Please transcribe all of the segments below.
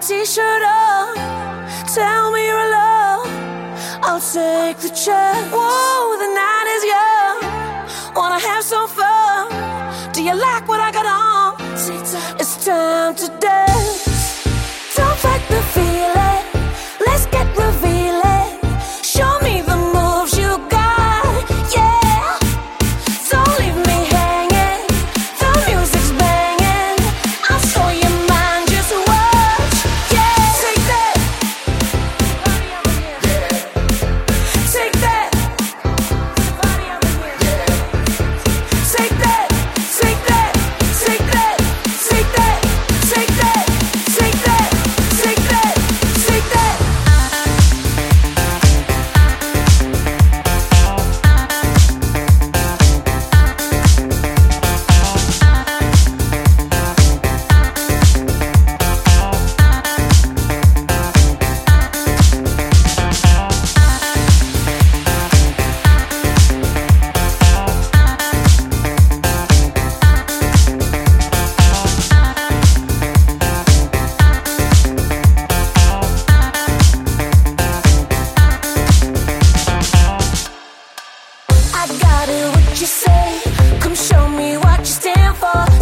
t-shirt on. Tell me you're alone. I'll take the chance. Whoa, the night is young. Wanna have some fun? Do you like what I got on? It's time to dance.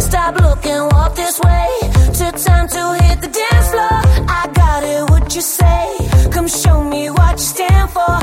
Stop looking, walk this way. Took time to hit the dance floor. I got it, what you say? Come show me what you stand for.